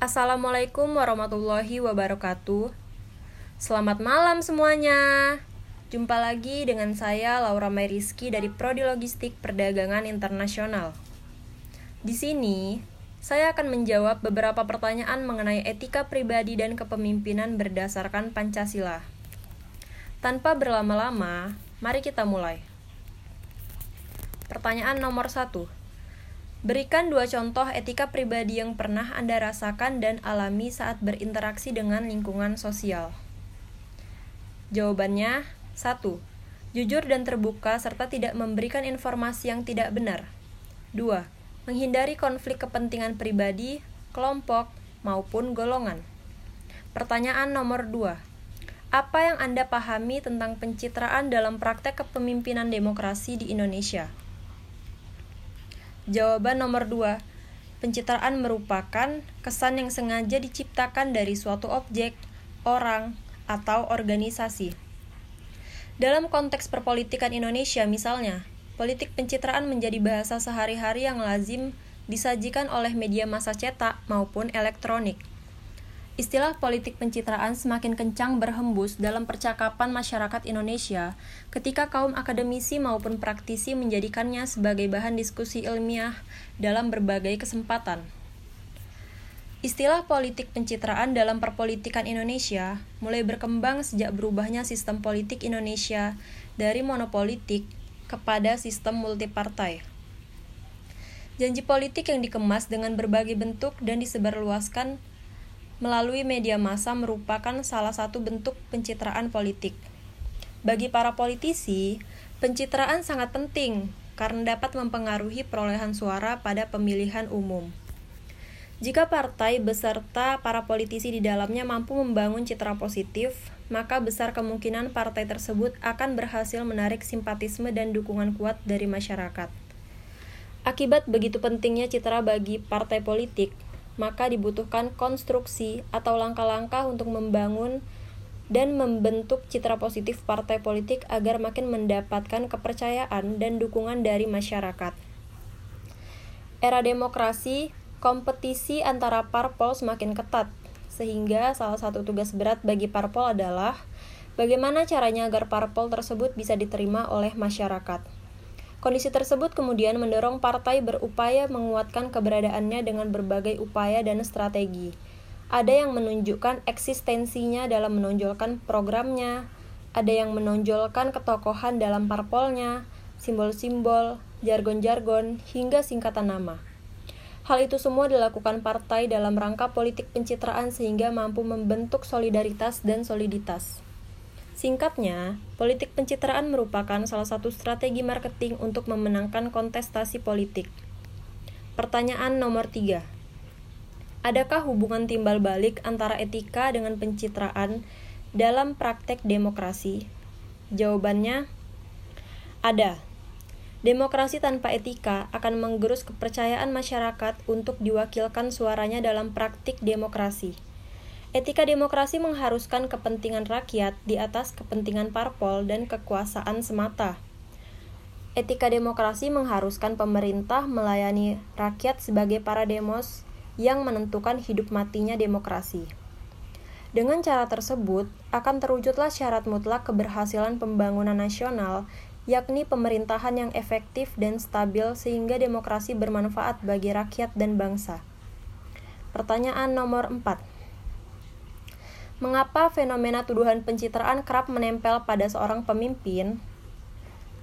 Assalamualaikum warahmatullahi wabarakatuh. Selamat malam semuanya. Jumpa lagi dengan saya Laura Mayriski dari Prodi Logistik Perdagangan Internasional. Di sini, saya akan menjawab beberapa pertanyaan mengenai etika pribadi dan kepemimpinan berdasarkan Pancasila. Tanpa berlama-lama, mari kita mulai. Pertanyaan nomor satu. Berikan dua contoh etika pribadi yang pernah Anda rasakan dan alami saat berinteraksi dengan lingkungan sosial. Jawabannya, satu, Jujur dan terbuka serta tidak memberikan informasi yang tidak benar. 2. Menghindari konflik kepentingan pribadi, kelompok, maupun golongan. Pertanyaan nomor 2. Apa yang Anda pahami tentang pencitraan dalam praktek kepemimpinan demokrasi di Indonesia? Jawaban nomor 2. Pencitraan merupakan kesan yang sengaja diciptakan dari suatu objek, orang, atau organisasi. Dalam konteks perpolitikan Indonesia misalnya, politik pencitraan menjadi bahasa sehari-hari yang lazim disajikan oleh media massa cetak maupun elektronik. Istilah politik pencitraan semakin kencang berhembus dalam percakapan masyarakat Indonesia ketika kaum akademisi maupun praktisi menjadikannya sebagai bahan diskusi ilmiah dalam berbagai kesempatan. Istilah politik pencitraan dalam perpolitikan Indonesia mulai berkembang sejak berubahnya sistem politik Indonesia dari monopolitik kepada sistem multipartai. Janji politik yang dikemas dengan berbagai bentuk dan disebarluaskan melalui media massa merupakan salah satu bentuk pencitraan politik. Bagi para politisi, pencitraan sangat penting karena dapat mempengaruhi perolehan suara pada pemilihan umum. Jika partai beserta para politisi di dalamnya mampu membangun citra positif, maka besar kemungkinan partai tersebut akan berhasil menarik simpatisme dan dukungan kuat dari masyarakat. Akibat begitu pentingnya citra bagi partai politik, maka dibutuhkan konstruksi atau langkah-langkah untuk membangun dan membentuk citra positif partai politik agar makin mendapatkan kepercayaan dan dukungan dari masyarakat. Era demokrasi, kompetisi antara parpol semakin ketat, sehingga salah satu tugas berat bagi parpol adalah bagaimana caranya agar parpol tersebut bisa diterima oleh masyarakat. Kondisi tersebut kemudian mendorong partai berupaya menguatkan keberadaannya dengan berbagai upaya dan strategi. Ada yang menunjukkan eksistensinya dalam menonjolkan programnya, ada yang menonjolkan ketokohan dalam parpolnya, simbol-simbol, jargon-jargon, hingga singkatan nama. Hal itu semua dilakukan partai dalam rangka politik pencitraan sehingga mampu membentuk solidaritas dan soliditas. Singkatnya, politik pencitraan merupakan salah satu strategi marketing untuk memenangkan kontestasi politik. Pertanyaan nomor 3. Adakah hubungan timbal balik antara etika dengan pencitraan dalam praktek demokrasi? Jawabannya, ada. Demokrasi tanpa etika akan menggerus kepercayaan masyarakat untuk diwakilkan suaranya dalam praktik demokrasi. Etika demokrasi mengharuskan kepentingan rakyat di atas kepentingan parpol dan kekuasaan semata. Etika demokrasi mengharuskan pemerintah melayani rakyat sebagai para demos yang menentukan hidup matinya demokrasi. Dengan cara tersebut, akan terwujudlah syarat mutlak keberhasilan pembangunan nasional, yakni pemerintahan yang efektif dan stabil sehingga demokrasi bermanfaat bagi rakyat dan bangsa. Pertanyaan nomor 4. Mengapa fenomena tuduhan pencitraan kerap menempel pada seorang pemimpin?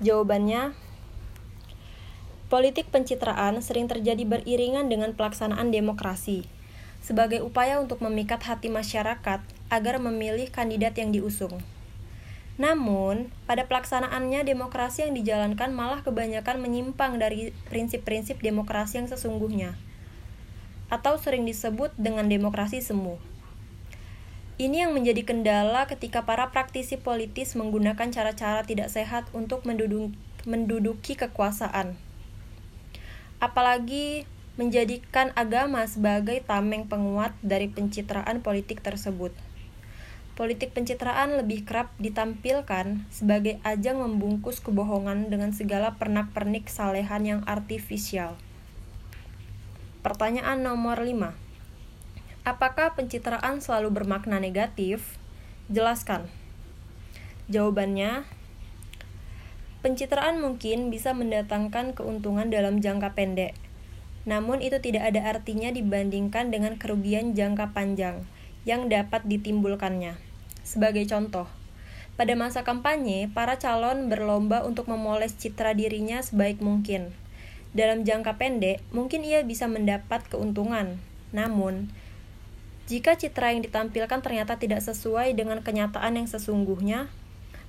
Jawabannya, politik pencitraan sering terjadi beriringan dengan pelaksanaan demokrasi sebagai upaya untuk memikat hati masyarakat agar memilih kandidat yang diusung. Namun, pada pelaksanaannya demokrasi yang dijalankan malah kebanyakan menyimpang dari prinsip-prinsip demokrasi yang sesungguhnya atau sering disebut dengan demokrasi semu. Ini yang menjadi kendala ketika para praktisi politis menggunakan cara-cara tidak sehat untuk menduduki kekuasaan. Apalagi menjadikan agama sebagai tameng penguat dari pencitraan politik tersebut. Politik pencitraan lebih kerap ditampilkan sebagai ajang membungkus kebohongan dengan segala pernak-pernik salehan yang artifisial. Pertanyaan nomor 5 Apakah pencitraan selalu bermakna negatif? Jelaskan. Jawabannya, pencitraan mungkin bisa mendatangkan keuntungan dalam jangka pendek. Namun itu tidak ada artinya dibandingkan dengan kerugian jangka panjang yang dapat ditimbulkannya. Sebagai contoh, pada masa kampanye, para calon berlomba untuk memoles citra dirinya sebaik mungkin. Dalam jangka pendek, mungkin ia bisa mendapat keuntungan. Namun, jika citra yang ditampilkan ternyata tidak sesuai dengan kenyataan yang sesungguhnya,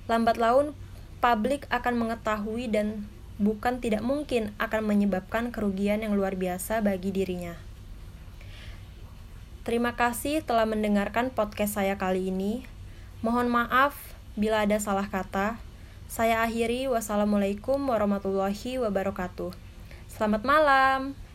lambat laun publik akan mengetahui dan bukan tidak mungkin akan menyebabkan kerugian yang luar biasa bagi dirinya. Terima kasih telah mendengarkan podcast saya kali ini. Mohon maaf bila ada salah kata. Saya akhiri, wassalamualaikum warahmatullahi wabarakatuh. Selamat malam.